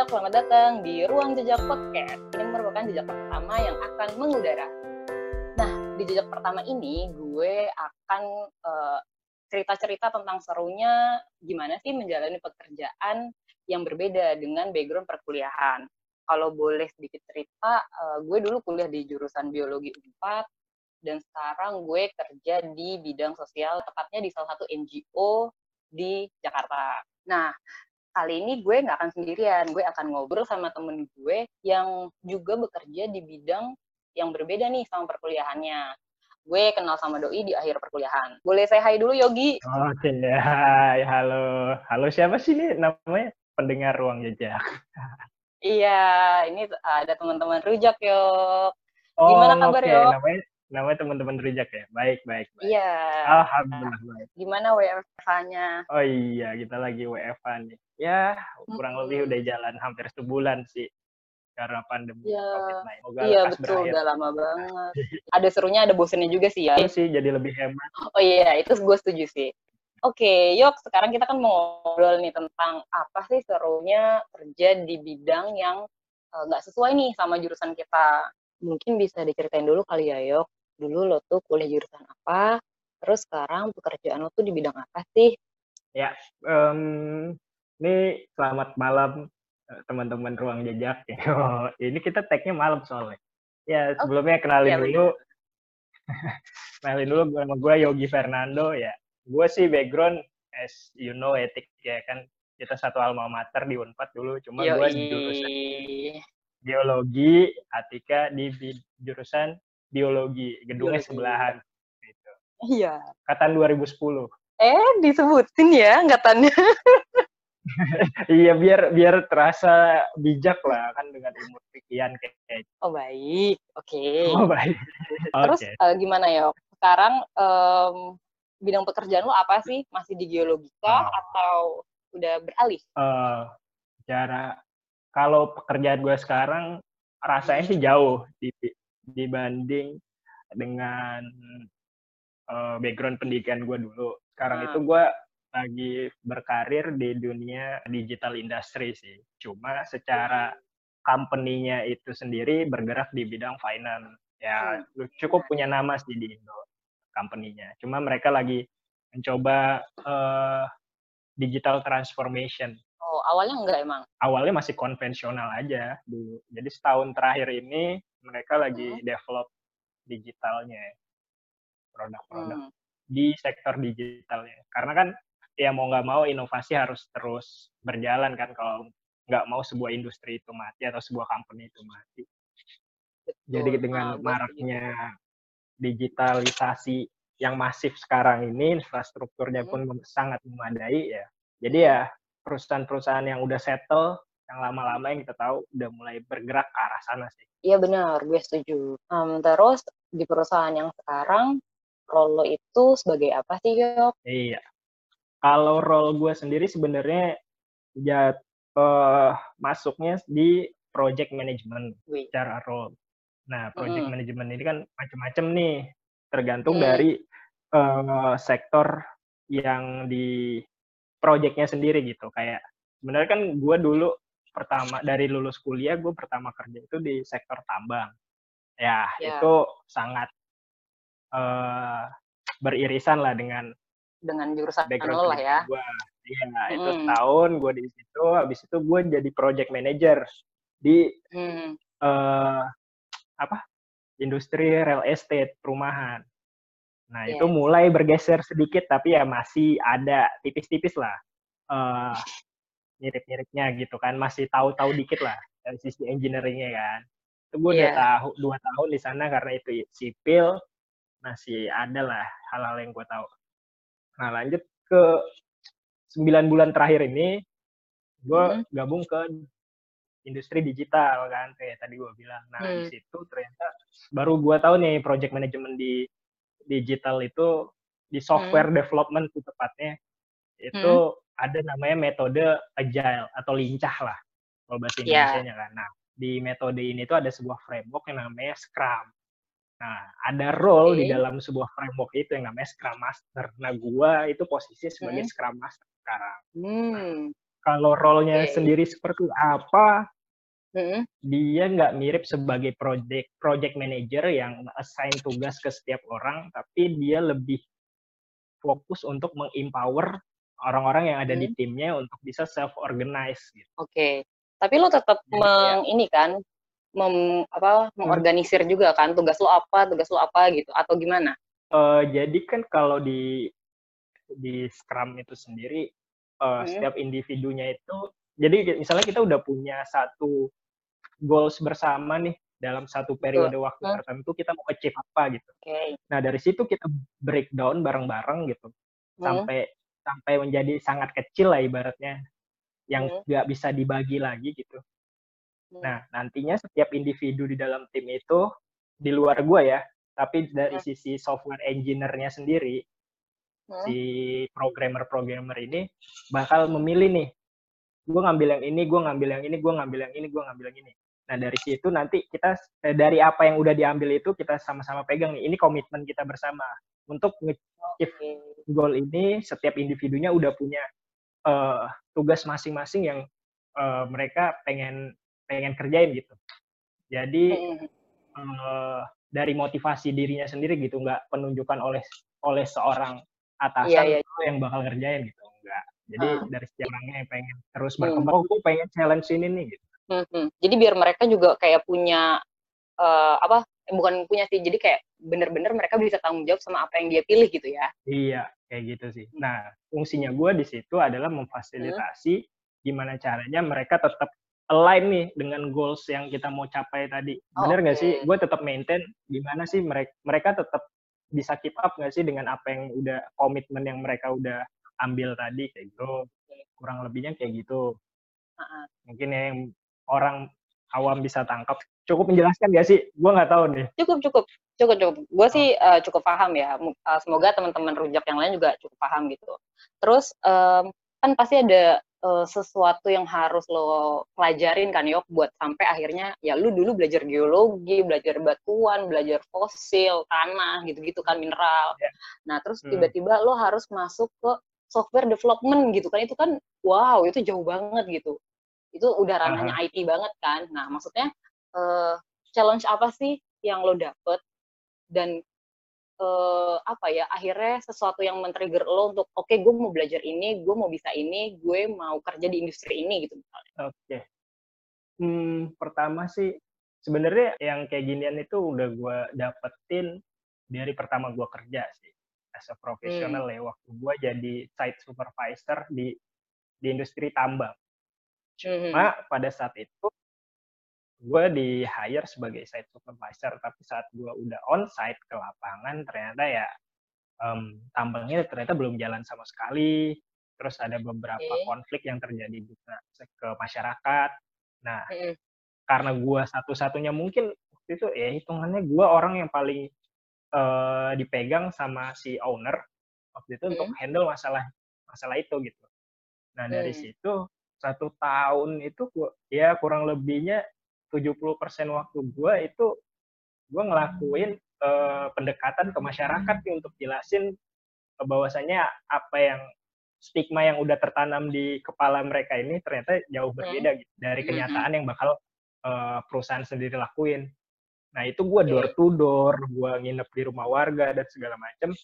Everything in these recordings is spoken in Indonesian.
jejak, selamat datang di Ruang Jejak Podcast. Ini merupakan jejak pertama yang akan mengudara. Nah, di jejak pertama ini gue akan uh, cerita-cerita tentang serunya gimana sih menjalani pekerjaan yang berbeda dengan background perkuliahan. Kalau boleh sedikit cerita, uh, gue dulu kuliah di jurusan biologi 4 dan sekarang gue kerja di bidang sosial, tepatnya di salah satu NGO di Jakarta. Nah, kali ini gue nggak akan sendirian, gue akan ngobrol sama temen gue yang juga bekerja di bidang yang berbeda nih sama perkuliahannya. Gue kenal sama Doi di akhir perkuliahan. Boleh saya hai dulu Yogi? Oke, hai, halo. Halo siapa sih ini namanya? Pendengar Ruang Jejak. iya, ini ada teman-teman rujak Yok. Gimana oh, kabar okay. Yok? Namanya namanya teman-teman rejak ya. Baik, baik, baik. Iya. Alhamdulillah baik. Gimana WFH-nya? Oh iya, kita lagi WFH nih. Ya, kurang hmm. lebih udah jalan hampir sebulan sih karena pandemi ya. COVID-19. iya betul, berakhir. udah lama banget. ada serunya, ada bosennya juga sih ya. Itu sih, jadi lebih hemat. Oh iya, itu gue setuju sih. Oke, yuk sekarang kita kan mau ngobrol nih tentang apa sih serunya kerja di bidang yang eh, nggak uh, sesuai nih sama jurusan kita. Mungkin bisa diceritain dulu kali ya, Yok dulu lo tuh kuliah jurusan apa, terus sekarang pekerjaan lo tuh di bidang apa sih? Ya, um, ini selamat malam eh, teman-teman ruang jejak. Oh, ini kita tagnya malam soalnya. Ya oh, sebelumnya kenalin ya, dulu, kenalin dulu nama gue Yogi Fernando ya. Gue sih background as you know etik ya kan kita satu alma mater di Unpad dulu, cuma gue jurusan geologi, Atika di jurusan biologi, gedungnya biologi. sebelahan. Gitu. Iya. Katan 2010. Eh, disebutin ya angkatannya. iya, biar biar terasa bijak lah kan dengan umur sekian kayak. Oh baik, oke. Okay. Oh baik. Terus okay. uh, gimana ya? Sekarang um, bidang pekerjaan lo apa sih? Masih di geologika oh. atau udah beralih? Uh, cara kalau pekerjaan gue sekarang rasanya sih jauh di dibanding dengan uh, background pendidikan gue dulu. Sekarang hmm. itu gue lagi berkarir di dunia digital industry sih. Cuma secara company-nya itu sendiri bergerak di bidang finance. Ya hmm. cukup punya nama sih di Indo company-nya. Cuma mereka lagi mencoba uh, digital transformation. Awalnya enggak emang? Awalnya masih konvensional aja dulu. Jadi setahun terakhir ini mereka lagi hmm. develop digitalnya produk-produk hmm. di sektor digitalnya karena kan ya mau nggak mau inovasi harus terus berjalan kan kalau nggak mau sebuah industri itu mati atau sebuah company itu mati Betul. jadi dengan nah, maraknya digitalisasi yang masif sekarang ini infrastrukturnya pun hmm. sangat memadai ya jadi ya perusahaan-perusahaan yang udah settle yang lama-lama yang kita tahu udah mulai bergerak ke arah sana sih. Iya benar, gue setuju. Um, terus di perusahaan yang sekarang, role lo itu sebagai apa sih, Yok? Iya. Kalau role gue sendiri sebenarnya ya uh, masuknya di project management Wih. secara role. Nah, project mm. management ini kan macam-macam nih, tergantung mm. dari uh, sektor yang di projectnya sendiri gitu. Kayak sebenarnya kan gue dulu pertama dari lulus kuliah gue pertama kerja itu di sektor tambang ya yeah. itu sangat uh, beririsan lah dengan dengan jurusan lo lah ya gue iya hmm. itu tahun gue di situ habis itu gue jadi project manager di hmm. uh, apa industri real estate perumahan nah yeah. itu mulai bergeser sedikit tapi ya masih ada tipis-tipis lah uh, mirip-miripnya gitu kan masih tahu-tahu dikit lah dari sisi engineeringnya kan itu gue yeah. udah iya. tahu dua tahun di sana karena itu sipil masih ada lah hal-hal yang gue tahu nah lanjut ke sembilan bulan terakhir ini gue mm -hmm. gabung ke industri digital kan kayak tadi gue bilang nah mm. di situ ternyata baru gue tahu nih project management di digital itu di software mm. development itu tepatnya itu mm ada namanya metode agile atau lincah lah kalau bahasa iya. Indonesia-nya kan. Nah, di metode ini tuh ada sebuah framework yang namanya Scrum. Nah, ada role okay. di dalam sebuah framework itu yang namanya Scrum Master. Nah, gua itu posisi sebagai hmm. Scrum Master sekarang. Nah, hmm. Nah, kalau role-nya okay. sendiri seperti apa, hmm. dia nggak mirip sebagai project project manager yang assign tugas ke setiap orang, tapi dia lebih fokus untuk mengempower orang-orang yang ada hmm. di timnya untuk bisa self organize gitu. Oke. Okay. Tapi lo tetap ya, meng ya. ini kan mem, apa hmm. mengorganisir juga kan tugas lo apa, tugas lo apa gitu atau gimana? Uh, jadi kan kalau di di Scrum itu sendiri uh, hmm. setiap individunya itu jadi misalnya kita udah punya satu goals bersama nih dalam satu periode Betul. waktu tertentu kita mau achieve apa gitu. Okay. Nah dari situ kita breakdown bareng-bareng gitu hmm. sampai sampai menjadi sangat kecil lah ibaratnya yang hmm. nggak hmm. bisa dibagi lagi gitu. Hmm. Nah nantinya setiap individu di dalam tim itu di luar gua ya, tapi dari hmm. sisi software engineer-nya sendiri hmm. si programmer-programmer ini bakal memilih nih, gue ngambil yang ini, gue ngambil yang ini, gue ngambil yang ini, gue ngambil yang ini. Nah dari situ nanti kita eh, dari apa yang udah diambil itu kita sama-sama pegang nih. Ini komitmen kita bersama untuk nge-achieve goal ini. Setiap individunya udah punya uh, tugas masing-masing yang uh, mereka pengen pengen kerjain gitu. Jadi uh, dari motivasi dirinya sendiri gitu, nggak penunjukan oleh oleh seorang atasan yeah, yeah. Iya. yang bakal ngerjain gitu enggak jadi uh. dari setiap orangnya yang pengen terus hmm. berkembang hmm. oh gue pengen challenge ini nih gitu hmm, hmm. jadi biar mereka juga kayak punya uh, apa eh, bukan punya sih jadi kayak bener-bener mereka bisa tanggung jawab sama apa yang dia pilih gitu ya iya kayak gitu sih nah fungsinya gue di situ adalah memfasilitasi hmm. gimana caranya mereka tetap align nih dengan goals yang kita mau capai tadi. Bener nggak okay. sih? Gue tetap maintain gimana sih mereka mereka tetap bisa keep up nggak sih dengan apa yang udah komitmen yang mereka udah ambil tadi kayak gitu kurang lebihnya kayak gitu mungkin yang orang awam bisa tangkap cukup menjelaskan gak sih gue nggak tahu nih cukup cukup cukup cukup gue oh. sih uh, cukup paham ya uh, semoga teman-teman rujak yang lain juga cukup paham gitu terus um, kan pasti ada uh, sesuatu yang harus lo pelajarin kan yok buat sampai akhirnya ya lu dulu belajar geologi, belajar batuan, belajar fosil, tanah gitu-gitu kan mineral. Yeah. Nah, terus hmm. tiba-tiba hmm. lo harus masuk ke software development gitu kan itu kan wow, itu jauh banget gitu. Itu udah ranahnya. IT banget kan. Nah, maksudnya uh, challenge apa sih yang lo dapet dan uh, apa ya akhirnya sesuatu yang men-trigger lo untuk oke okay, gue mau belajar ini gue mau bisa ini gue mau kerja di industri ini gitu misalnya oke okay. hmm, pertama sih sebenarnya yang kayak ginian itu udah gue dapetin dari pertama gue kerja sih as a professional hmm. ya waktu gue jadi site supervisor di di industri tambang. Cuma hmm. pada saat itu gue di hire sebagai site supervisor tapi saat gue udah on site ke lapangan ternyata ya um, tambangnya ternyata belum jalan sama sekali terus ada beberapa okay. konflik yang terjadi juga ke masyarakat nah mm. karena gue satu-satunya mungkin waktu itu ya hitungannya gue orang yang paling uh, dipegang sama si owner waktu itu mm. untuk handle masalah masalah itu gitu nah dari mm. situ satu tahun itu ya kurang lebihnya 70% waktu gue itu gue ngelakuin uh, pendekatan ke masyarakat nih untuk jelasin uh, bahwasanya apa yang stigma yang udah tertanam di kepala mereka ini ternyata jauh berbeda gitu, dari kenyataan yang bakal uh, perusahaan sendiri lakuin. Nah itu gue door to door, gue nginep di rumah warga dan segala macem.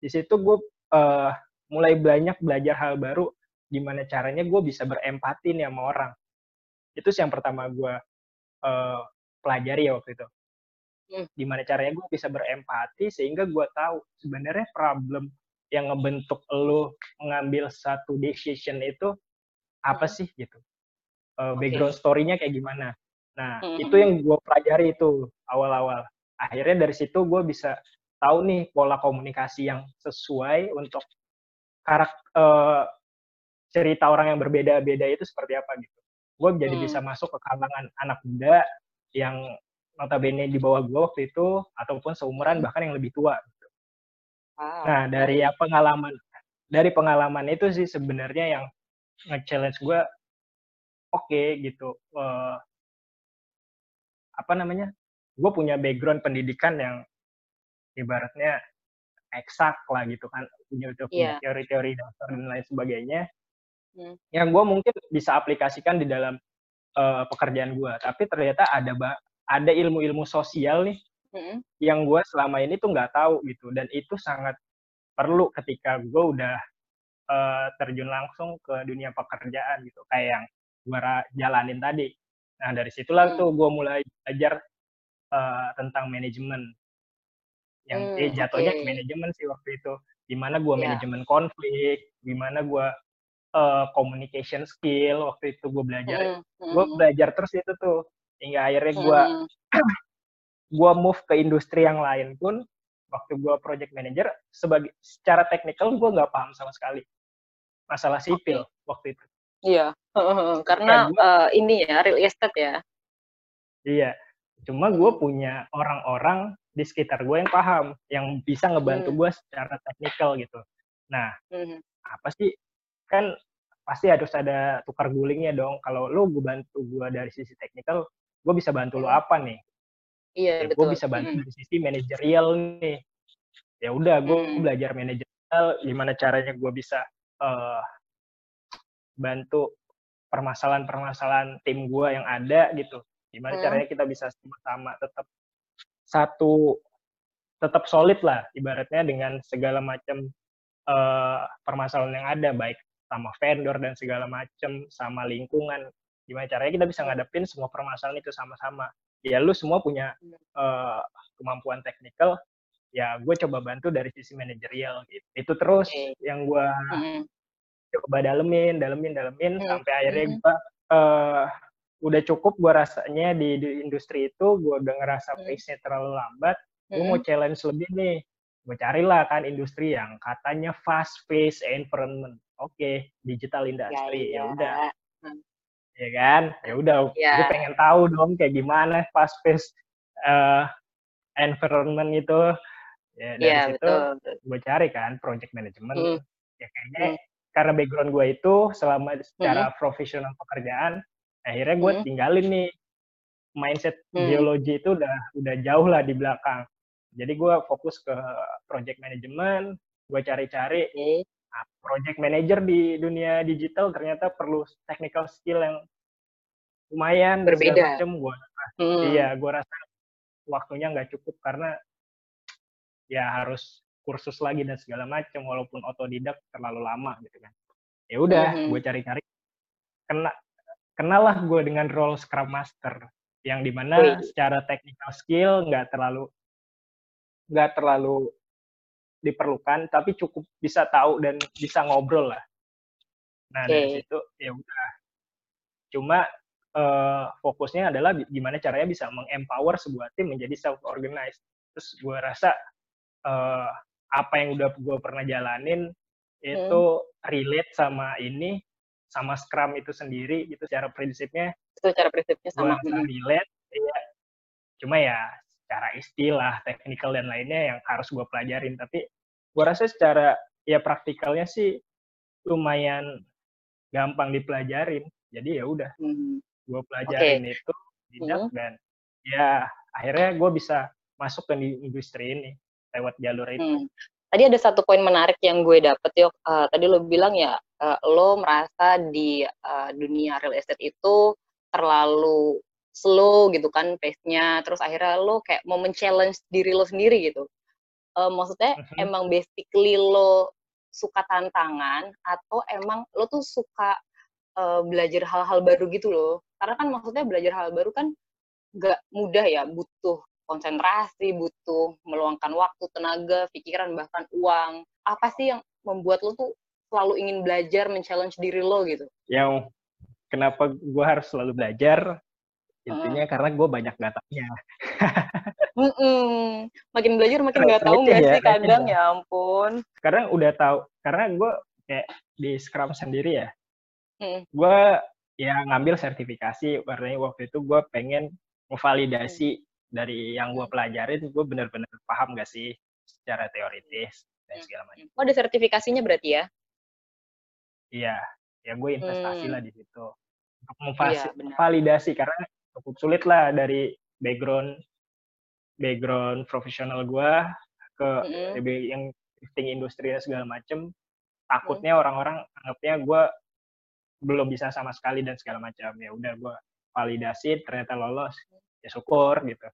Di situ gue uh, mulai banyak belajar hal baru, gimana caranya gue bisa berempati nih sama orang itu sih yang pertama gue uh, pelajari ya waktu itu hmm. gimana caranya gue bisa berempati sehingga gue tahu sebenarnya problem yang ngebentuk lo mengambil satu decision itu apa hmm. sih gitu uh, background okay. story-nya kayak gimana nah hmm. itu yang gue pelajari itu awal-awal akhirnya dari situ gue bisa tahu nih pola komunikasi yang sesuai untuk karakter uh, cerita orang yang berbeda-beda itu seperti apa gitu gue jadi hmm. bisa masuk ke kalangan anak muda yang notabene di bawah gue waktu itu ataupun seumuran bahkan yang lebih tua gitu. Wow. Nah dari ya pengalaman dari pengalaman itu sih sebenarnya yang nge-challenge gue oke okay, gitu uh, apa namanya gue punya background pendidikan yang ibaratnya eksak lah gitu kan punya yeah. teori-teori dasar dan lain sebagainya hmm. yang gue mungkin bisa aplikasikan di dalam uh, pekerjaan gue tapi ternyata ada ada ilmu-ilmu sosial nih hmm. yang gue selama ini tuh nggak tahu gitu dan itu sangat perlu ketika gue udah uh, terjun langsung ke dunia pekerjaan gitu kayak yang gue jalanin tadi nah dari situlah hmm. tuh gue mulai belajar uh, tentang manajemen yang hmm, eh jatuhnya okay. manajemen sih waktu itu gimana gue yeah. manajemen konflik gimana gue uh, communication skill waktu itu gue belajar mm, mm. gue belajar terus itu tuh hingga akhirnya gue mm. gue move ke industri yang lain pun waktu gue project manager sebagai secara teknikal gue nggak paham sama sekali masalah sipil okay. waktu itu iya karena gua, uh, ini ya real estate ya iya cuma gue punya orang-orang di sekitar gue yang paham yang bisa ngebantu hmm. gue secara teknikal gitu nah hmm. apa sih kan pasti harus ada tukar gulingnya dong kalau lo gue bantu gue dari sisi teknikal gue bisa bantu lo hmm. apa nih iya ya, gue bisa bantu hmm. dari sisi manajerial nih ya udah gue hmm. belajar manajerial gimana caranya gue bisa uh, bantu permasalahan-permasalahan tim gue yang ada gitu gimana hmm. caranya kita bisa sama-sama tetap satu tetap solid lah ibaratnya dengan segala macam uh, permasalahan yang ada baik sama vendor dan segala macam sama lingkungan gimana caranya kita bisa ngadepin semua permasalahan itu sama-sama ya lu semua punya uh, kemampuan teknikal ya gue coba bantu dari sisi manajerial gitu itu terus okay. yang gue mm-hmm. coba dalemin dalemin dalemin mm-hmm. sampai akhirnya gue uh, udah cukup gue rasanya di, di industri itu gue udah ngerasa mm-hmm. pace-nya terlalu lambat gue mau challenge lebih nih gue carilah kan industri yang katanya fast pace environment oke okay, digital industry ya, ya. udah hmm. ya kan ya udah ya. gue pengen tahu dong kayak gimana fast pace uh, environment itu ya dari ya, situ gue cari kan project management hmm. ya kayaknya hmm. karena background gue itu selama secara hmm. profesional pekerjaan akhirnya gue hmm. tinggalin nih mindset hmm. biologi itu udah udah jauh lah di belakang jadi gue fokus ke project management gue cari-cari okay project manager di dunia digital ternyata perlu technical skill yang lumayan berbeda macam gue hmm. iya gue rasa waktunya nggak cukup karena ya harus kursus lagi dan segala macam walaupun otodidak terlalu lama gitu kan ya udah hmm. gue cari-cari kena kenalah gue dengan role scrum master yang di mana Wih. secara technical skill nggak terlalu nggak terlalu diperlukan tapi cukup bisa tahu dan bisa ngobrol lah. Nah okay. dari situ ya udah. Cuma uh, fokusnya adalah gimana caranya bisa mengempower sebuah tim menjadi self organized terus gue rasa uh, apa yang udah gue pernah jalanin itu hmm. relate sama ini sama Scrum itu sendiri gitu secara prinsipnya itu cara prinsipnya sama. gua relate ya cuma ya secara istilah, teknikal dan lainnya yang harus gue pelajarin. Tapi gue rasa secara ya praktikalnya sih lumayan gampang dipelajarin. Jadi ya udah, hmm. gue pelajarin okay. itu tidak hmm. dan ya akhirnya gue bisa masuk ke industri ini lewat jalur itu. Hmm. Tadi ada satu poin menarik yang gue dapet yuk. Uh, tadi lo bilang ya uh, lo merasa di uh, dunia real estate itu terlalu slow gitu kan pace-nya. Terus akhirnya lo kayak mau men-challenge diri lo sendiri gitu. Uh, maksudnya uh-huh. emang basically lo suka tantangan atau emang lo tuh suka uh, belajar hal-hal baru gitu loh. Karena kan maksudnya belajar hal baru kan gak mudah ya. Butuh konsentrasi butuh meluangkan waktu tenaga pikiran bahkan uang. Apa sih yang membuat lo tuh selalu ingin belajar men-challenge diri lo gitu? Yang kenapa gue harus selalu belajar intinya uh. karena gue banyak nggak taunya mm -mm. makin belajar makin nggak tahu nggak ya, sih kadang ya. ya ampun karena udah tahu karena gue kayak di Scrum sendiri ya mm. gue ya ngambil sertifikasi karena waktu itu gue pengen memvalidasi mm. dari yang gue pelajarin gue bener-bener paham gak sih secara teoritis dan segala macam oh ada sertifikasinya berarti ya iya ya gue investasi mm. lah di situ untuk memvalidasi iya, karena cukup sulit lah dari background background profesional gue ke mm-hmm. yang shifting industri segala macem. Takutnya orang-orang anggapnya gue belum bisa sama sekali dan segala macam. Ya udah gue validasi ternyata lolos. Ya syukur gitu.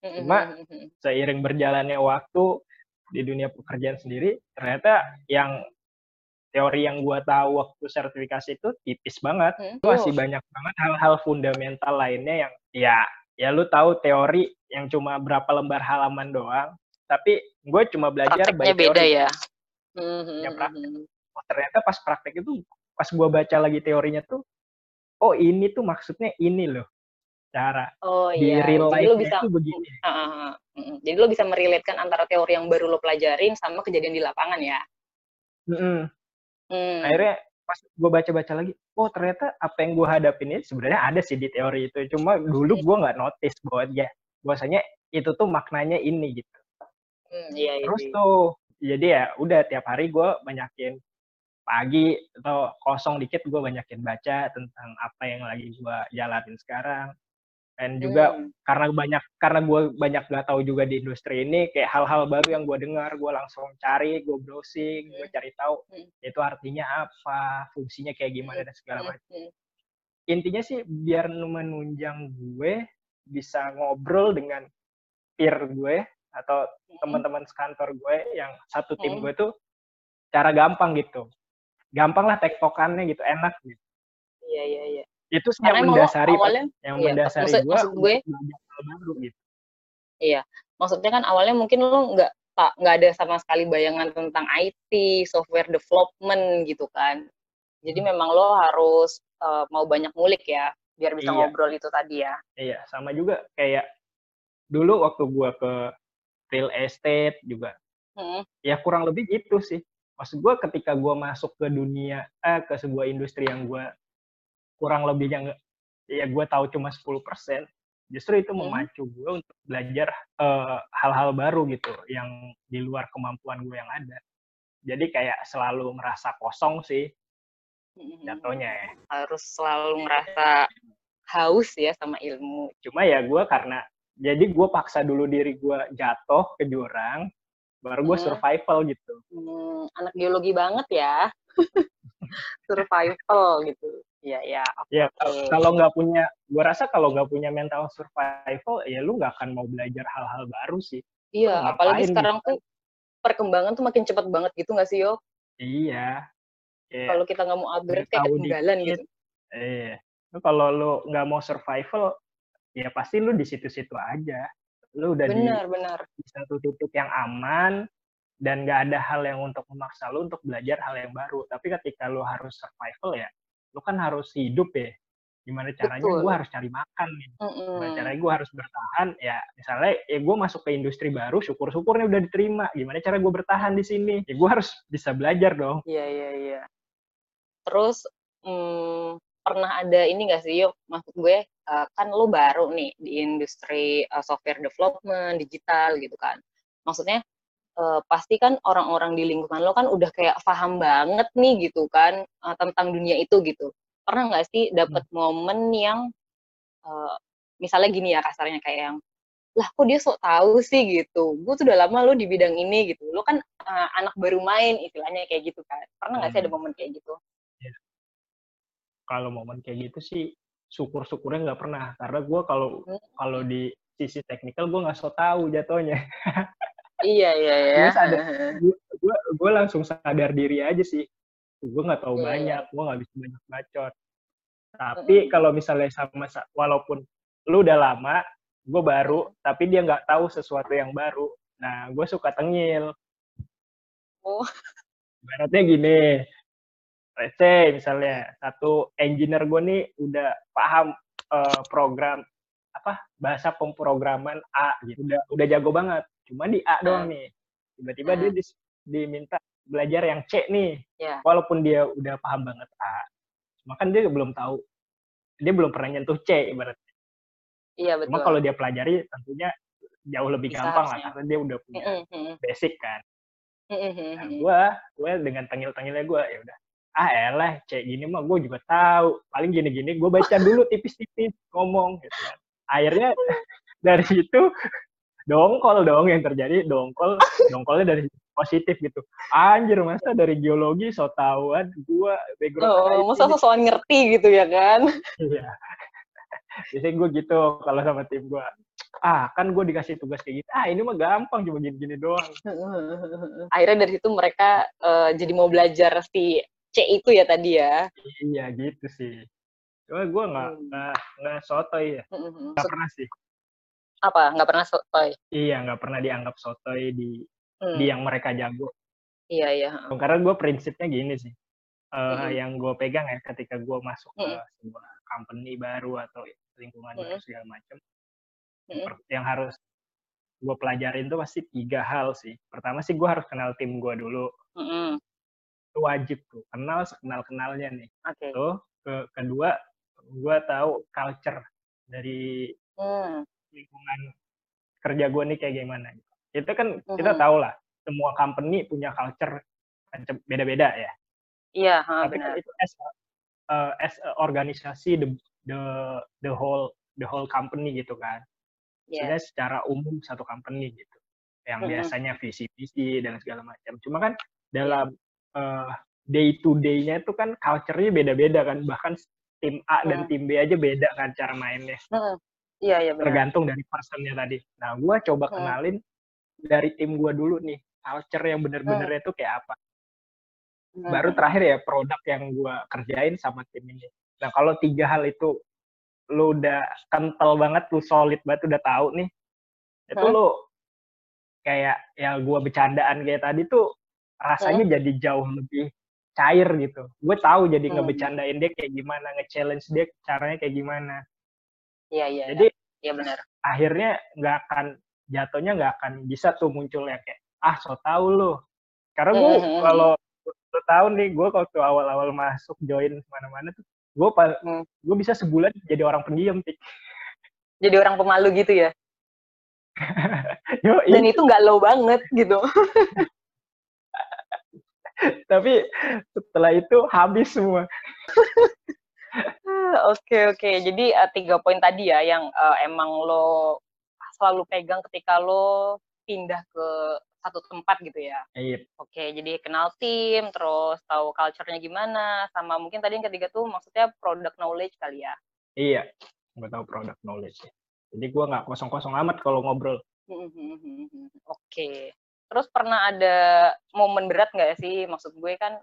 Cuma seiring berjalannya waktu di dunia pekerjaan sendiri ternyata yang teori yang gue tahu waktu sertifikasi itu tipis banget hmm. masih banyak banget hal-hal fundamental lainnya yang ya ya lu tahu teori yang cuma berapa lembar halaman doang tapi gue cuma belajar Prakteknya beda teori. ya ya praktek oh, ternyata pas praktek itu pas gue baca lagi teorinya tuh oh ini tuh maksudnya ini loh cara oh, di iya. real life bisa, itu begini uh, uh, uh, jadi lo bisa meriletkan antara teori yang baru lo pelajarin sama kejadian di lapangan ya mm -hmm. Hmm. akhirnya pas gue baca-baca lagi oh ternyata apa yang gue hadapin ini sebenarnya ada sih di teori itu cuma dulu gue nggak notice bahwa ya bahwasanya itu tuh maknanya ini gitu. Hmm, iya, iya, terus tuh jadi ya udah tiap hari gue banyakin pagi atau kosong dikit gue banyakin baca tentang apa yang lagi gue jalanin sekarang dan juga hmm. karena banyak karena gue banyak gak tahu juga di industri ini kayak hal-hal baru yang gue dengar gue langsung cari gue browsing gue hmm. cari tahu hmm. itu artinya apa fungsinya kayak gimana dan segala hmm. macam intinya sih biar menunjang gue bisa ngobrol dengan peer gue atau teman-teman sekantor gue yang satu tim gue tuh cara gampang gitu gampang lah tektokannya gitu enak gitu iya iya iya itu sih yang mendasari awalnya, yang iya, mendasari maksud, gua, maksud gue baru gitu iya maksudnya kan awalnya mungkin lo nggak tak nggak ada sama sekali bayangan tentang IT software development gitu kan jadi hmm. memang lo harus uh, mau banyak ngulik ya biar bisa iya. ngobrol itu tadi ya iya sama juga kayak dulu waktu gua ke real estate juga hmm. ya kurang lebih gitu sih maksud gue ketika gue masuk ke dunia eh, ke sebuah industri yang gue kurang lebih yang ya gue tahu cuma 10% justru itu hmm. memacu gue untuk belajar eh, hal-hal baru gitu yang di luar kemampuan gue yang ada jadi kayak selalu merasa kosong sih hmm. jatuhnya ya harus selalu merasa haus ya sama ilmu cuma ya gue karena jadi gue paksa dulu diri gue jatuh ke jurang baru gue hmm. survival gitu hmm, anak biologi banget ya survival gitu ya ya okay. ya kalau nggak punya gue rasa kalau nggak punya mental survival ya lu nggak akan mau belajar hal-hal baru sih iya apalagi sekarang gitu. tuh perkembangan tuh makin cepat banget gitu nggak sih yo iya yeah. kalau kita nggak mau upgrade kayak ketinggalan gitu iya kalau lu nggak mau survival ya pasti lu di situ-situ aja lu udah benar, di, benar. di satu titik yang aman dan gak ada hal yang untuk memaksa lu untuk belajar hal yang baru. Tapi ketika lu harus survival ya, lu kan harus hidup ya. Gimana caranya gue harus cari makan nih. Mm -mm. Gimana caranya gue harus bertahan ya. Misalnya ya gue masuk ke industri baru, syukur-syukurnya udah diterima. Gimana cara gue bertahan di sini? Ya gue harus bisa belajar dong. Iya iya iya. Terus hmm, pernah ada ini gak sih yuk maksud gue uh, kan lo baru nih di industri uh, software development digital gitu kan maksudnya uh, pasti kan orang-orang di lingkungan lo kan udah kayak paham banget nih gitu kan uh, tentang dunia itu gitu. Pernah nggak sih dapat hmm. momen yang uh, misalnya gini ya kasarnya kayak yang lah kok dia sok tahu sih? gitu. Gue tuh udah lama lo di bidang ini gitu. Lo kan uh, anak baru main istilahnya kayak gitu kan. Pernah nggak hmm. sih ada momen kayak gitu? Kalau momen kayak gitu sih syukur-syukurnya nggak pernah. Karena gue kalau hmm. kalau di sisi teknikal gue nggak so tahu jatuhnya iya iya iya. Gue gue langsung sadar diri aja sih. Gue nggak tahu yeah, iya. banyak gue nggak bisa banyak bacot. Tapi mm -hmm. kalau misalnya sama walaupun lu udah lama gue baru tapi dia nggak tahu sesuatu yang baru. Nah gue suka tengil. Oh. Baratnya gini let's say misalnya satu engineer gue nih udah paham uh, program apa bahasa pemrograman A gitu. Udah udah jago banget cuma di A doang hmm. nih tiba-tiba hmm. dia di, diminta belajar yang C nih yeah. walaupun dia udah paham banget A cuma kan dia belum tahu dia belum pernah nyentuh C ibaratnya iya betul cuma kalau dia pelajari tentunya jauh lebih Bisa gampang harusnya. lah karena dia udah punya mm -hmm. basic kan mm -hmm. nah, gue gue dengan tengil-tengilnya gue ya udah ah elah cek gini mah gue juga tahu paling gini-gini gue baca dulu tipis-tipis ngomong gitu kan akhirnya dari situ dongkol dong yang terjadi dongkol dongkolnya dari positif gitu. Anjir masa dari geologi so tahuan gua background oh, masa sosokan ngerti gitu ya kan? Iya. Biasanya gue gitu kalau sama tim gue ah kan gue dikasih tugas kayak gitu. Ah ini mah gampang cuma gini-gini doang. Akhirnya dari situ mereka uh, jadi mau belajar si C itu ya tadi ya? Iya gitu sih. Cuma gue nggak hmm. nggak hmm. nggak sotoy ya. Nggak pernah sih apa nggak pernah sotoy iya nggak pernah dianggap sotoy di hmm. di yang mereka jago iya iya karena gue prinsipnya gini sih uh, hmm. yang gue pegang ya ketika gue masuk hmm. ke sebuah company baru atau lingkungan hmm. baru segala macam hmm. yang harus gue pelajarin tuh pasti tiga hal sih pertama sih gue harus kenal tim gue dulu hmm. itu wajib tuh kenal kenal kenalnya nih okay. tuh ke kedua gue tahu culture dari hmm. Lingkungan kerja gue nih kayak gimana itu kan hmm. kita tahu lah semua company punya culture beda-beda ya iya tapi kan benar. Kan itu as uh, as a organisasi the the the whole the whole company gitu kan. Yeah. secara umum satu company gitu. Yang mm-hmm. biasanya visi-visi dan segala macam. Cuma kan dalam uh, day to day-nya itu kan culture-nya beda-beda kan. Bahkan tim A mm. dan tim B aja beda kan cara mainnya. Mm. Iya, iya benar. Tergantung dari personnya tadi. Nah, gue coba mm. kenalin dari tim gue dulu nih. Culture yang bener-benernya itu kayak apa. Baru terakhir ya produk yang gue kerjain sama tim ini. Nah kalau tiga hal itu lu udah kental banget, lu solid banget, udah tahu nih, itu hmm? lu kayak ya gue bercandaan kayak tadi tuh rasanya hmm? jadi jauh lebih cair gitu. Gue tahu jadi hmm. ngebecandain dia kayak gimana, nge-challenge dia caranya kayak gimana. Iya iya. Jadi iya benar. Akhirnya nggak akan jatuhnya nggak akan bisa tuh muncul ya kayak ah so tau lu. Karena gue hmm. kalau lo tahu nih gue waktu awal-awal masuk join mana-mana tuh gue hmm. gue bisa sebulan jadi orang pendiam tik jadi orang pemalu gitu ya Yo, dan itu nggak low banget gitu tapi setelah itu habis semua oke oke jadi uh, tiga poin tadi ya yang uh, emang lo selalu pegang ketika lo pindah ke satu tempat gitu ya. Iya. Oke, jadi kenal tim, terus tahu culture-nya gimana, sama mungkin tadi yang ketiga tuh maksudnya product knowledge kali ya. Iya, gue tahu product knowledge. Jadi gue nggak kosong-kosong amat kalau ngobrol. Oke. Terus pernah ada momen berat nggak sih? Maksud gue kan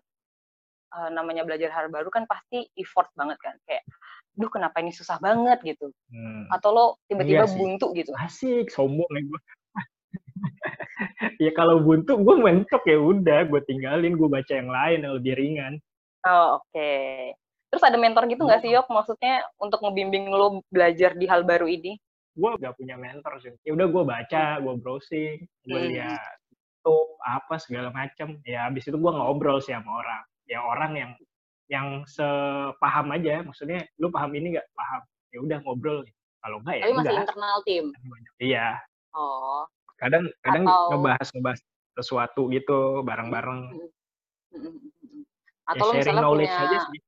uh, namanya belajar hal baru kan pasti effort banget kan. Kayak, duh kenapa ini susah banget gitu. Hmm. Atau lo tiba-tiba iya buntu gitu. Asik, sombong ya gue ya kalau buntu gue mentok ya udah gue tinggalin gue baca yang lain yang lebih ringan oh oke okay. terus ada mentor gitu nggak sih yok maksudnya untuk ngebimbing lo belajar di hal baru ini gue gak punya mentor sih ya udah gue baca gue browsing gue hmm. lihat tuh apa segala macam ya abis itu gue ngobrol sih sama orang ya orang yang yang sepaham aja. Maksudnya lu paham ini nggak? Paham. Ya udah ngobrol. Kalau enggak ya tapi masih internal tim? Iya. Oh. Kadang kadang atau... ngebahas ngebahas sesuatu gitu bareng-bareng. Atau ya, lo misalnya punya aja sih.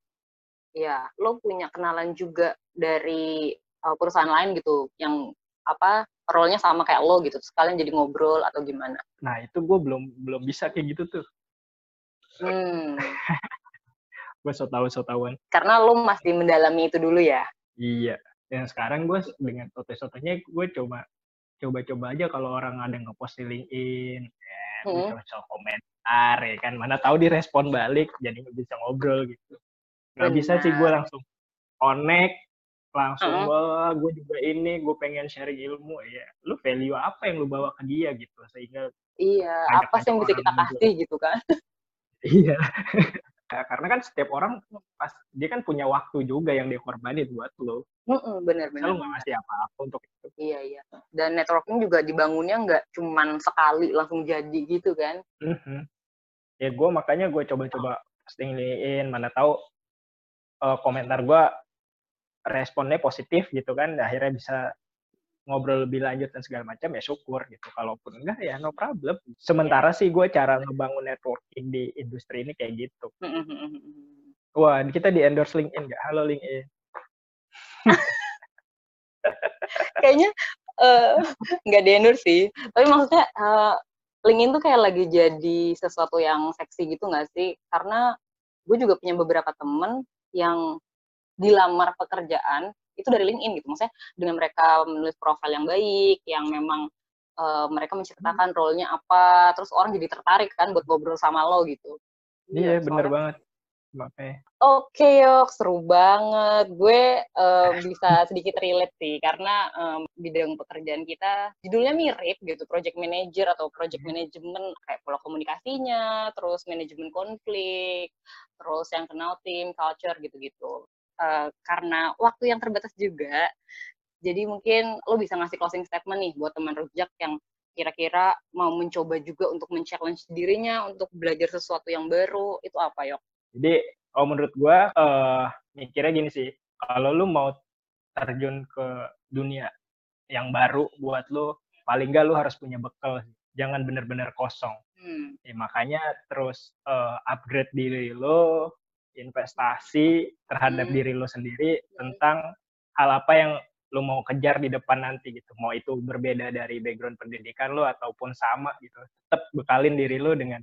ya lo punya kenalan juga dari uh, perusahaan lain gitu yang apa role-nya sama kayak lo gitu sekalian jadi ngobrol atau gimana? Nah itu gue belum belum bisa kayak gitu tuh hmm. gue so tau so tauan karena lo masih mendalami itu dulu ya iya dan sekarang gue dengan foto-fotonya gue coba coba-coba aja kalau orang ada ngepost di LinkedIn, ya, hmm. bisa komentar ya kan, mana tahu direspon balik, jadi bisa ngobrol gitu. Gak bisa sih gue langsung connect, langsung uh -huh. wah gue juga ini, gue pengen sharing ilmu, ya lu value apa yang lu bawa ke dia gitu, sehingga Iya, apa sih yang bisa kita kasih gitu kan? iya. Ya, karena kan setiap orang pas dia kan punya waktu juga yang dia korbanin buat lo. Bener bener. Lo nggak ngasih apa-apa untuk itu. Iya iya. Dan networking juga dibangunnya nggak cuman sekali langsung jadi gitu kan? Mm -hmm. Ya gue makanya gue coba-coba postingin mana tahu uh, komentar gue responnya positif gitu kan, akhirnya bisa ngobrol lebih lanjut dan segala macam ya syukur gitu. Kalaupun enggak ya no problem. Sementara sih gue cara ngebangun networking di industri ini kayak gitu. Wah, kita di endorse LinkedIn nggak? Halo LinkedIn. Kayaknya uh, nggak di endorse sih tapi maksudnya uh, LinkedIn tuh kayak lagi jadi sesuatu yang seksi gitu nggak sih karena gue juga punya beberapa temen yang dilamar pekerjaan itu dari LinkedIn gitu maksudnya dengan mereka menulis profil yang baik yang memang uh, mereka menceritakan role-nya apa terus orang jadi tertarik kan buat ngobrol sama lo gitu iya, iya bener banget Oke, okay, yuk seru banget. Gue um, bisa sedikit relate sih karena um, bidang pekerjaan kita judulnya mirip gitu, project manager atau project hmm. management kayak pola komunikasinya, terus manajemen konflik, terus yang kenal tim, culture gitu-gitu. Uh, karena waktu yang terbatas juga, jadi mungkin lo bisa ngasih closing statement nih buat teman rujak yang kira-kira mau mencoba juga untuk men-challenge dirinya untuk belajar sesuatu yang baru, itu apa, Yok? Jadi kalau menurut gue uh, mikirnya gini sih, kalau lu mau terjun ke dunia yang baru buat lu, paling gak lu harus punya bekal sih. Jangan bener-bener kosong. Hmm. Ya, makanya terus uh, upgrade diri lo, investasi terhadap hmm. diri lo sendiri tentang hal apa yang lo mau kejar di depan nanti gitu. Mau itu berbeda dari background pendidikan lo ataupun sama gitu. Tetap bekalin diri lo dengan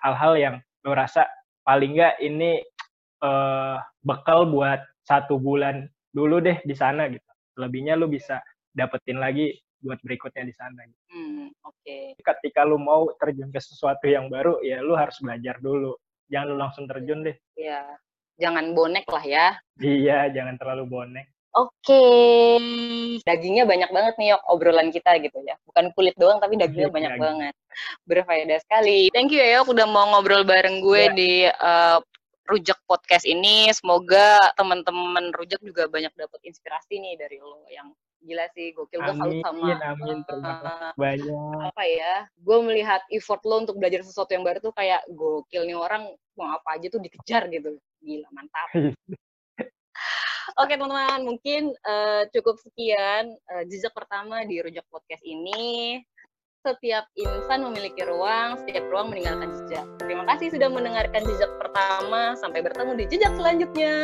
hal-hal yang lo rasa paling nggak ini uh, bekal buat satu bulan dulu deh di sana gitu. Lebihnya lu bisa dapetin lagi buat berikutnya di sana. Gitu. Hmm, Oke. Okay. Ketika lu mau terjun ke sesuatu yang baru, ya lu harus belajar dulu. Jangan lu langsung terjun deh. Iya. Jangan bonek lah ya. Iya, jangan terlalu bonek. Oke, okay. dagingnya banyak banget nih yok obrolan kita gitu ya. Bukan kulit doang tapi dagingnya banyak daging. banget. Berfaedah sekali. Thank you ya yok udah mau ngobrol bareng gue yeah. di uh, Rujak Podcast ini. Semoga teman-teman Rujak juga banyak dapat inspirasi nih dari lo yang gila sih gokil gue salut sama amin, uh, banyak apa ya gue melihat effort lo untuk belajar sesuatu yang baru tuh kayak gokil nih orang mau apa aja tuh dikejar gitu gila mantap Oke teman-teman, mungkin uh, cukup sekian uh, jejak pertama di Rujak Podcast ini. Setiap insan memiliki ruang, setiap ruang meninggalkan jejak. Terima kasih sudah mendengarkan jejak pertama. Sampai bertemu di jejak selanjutnya.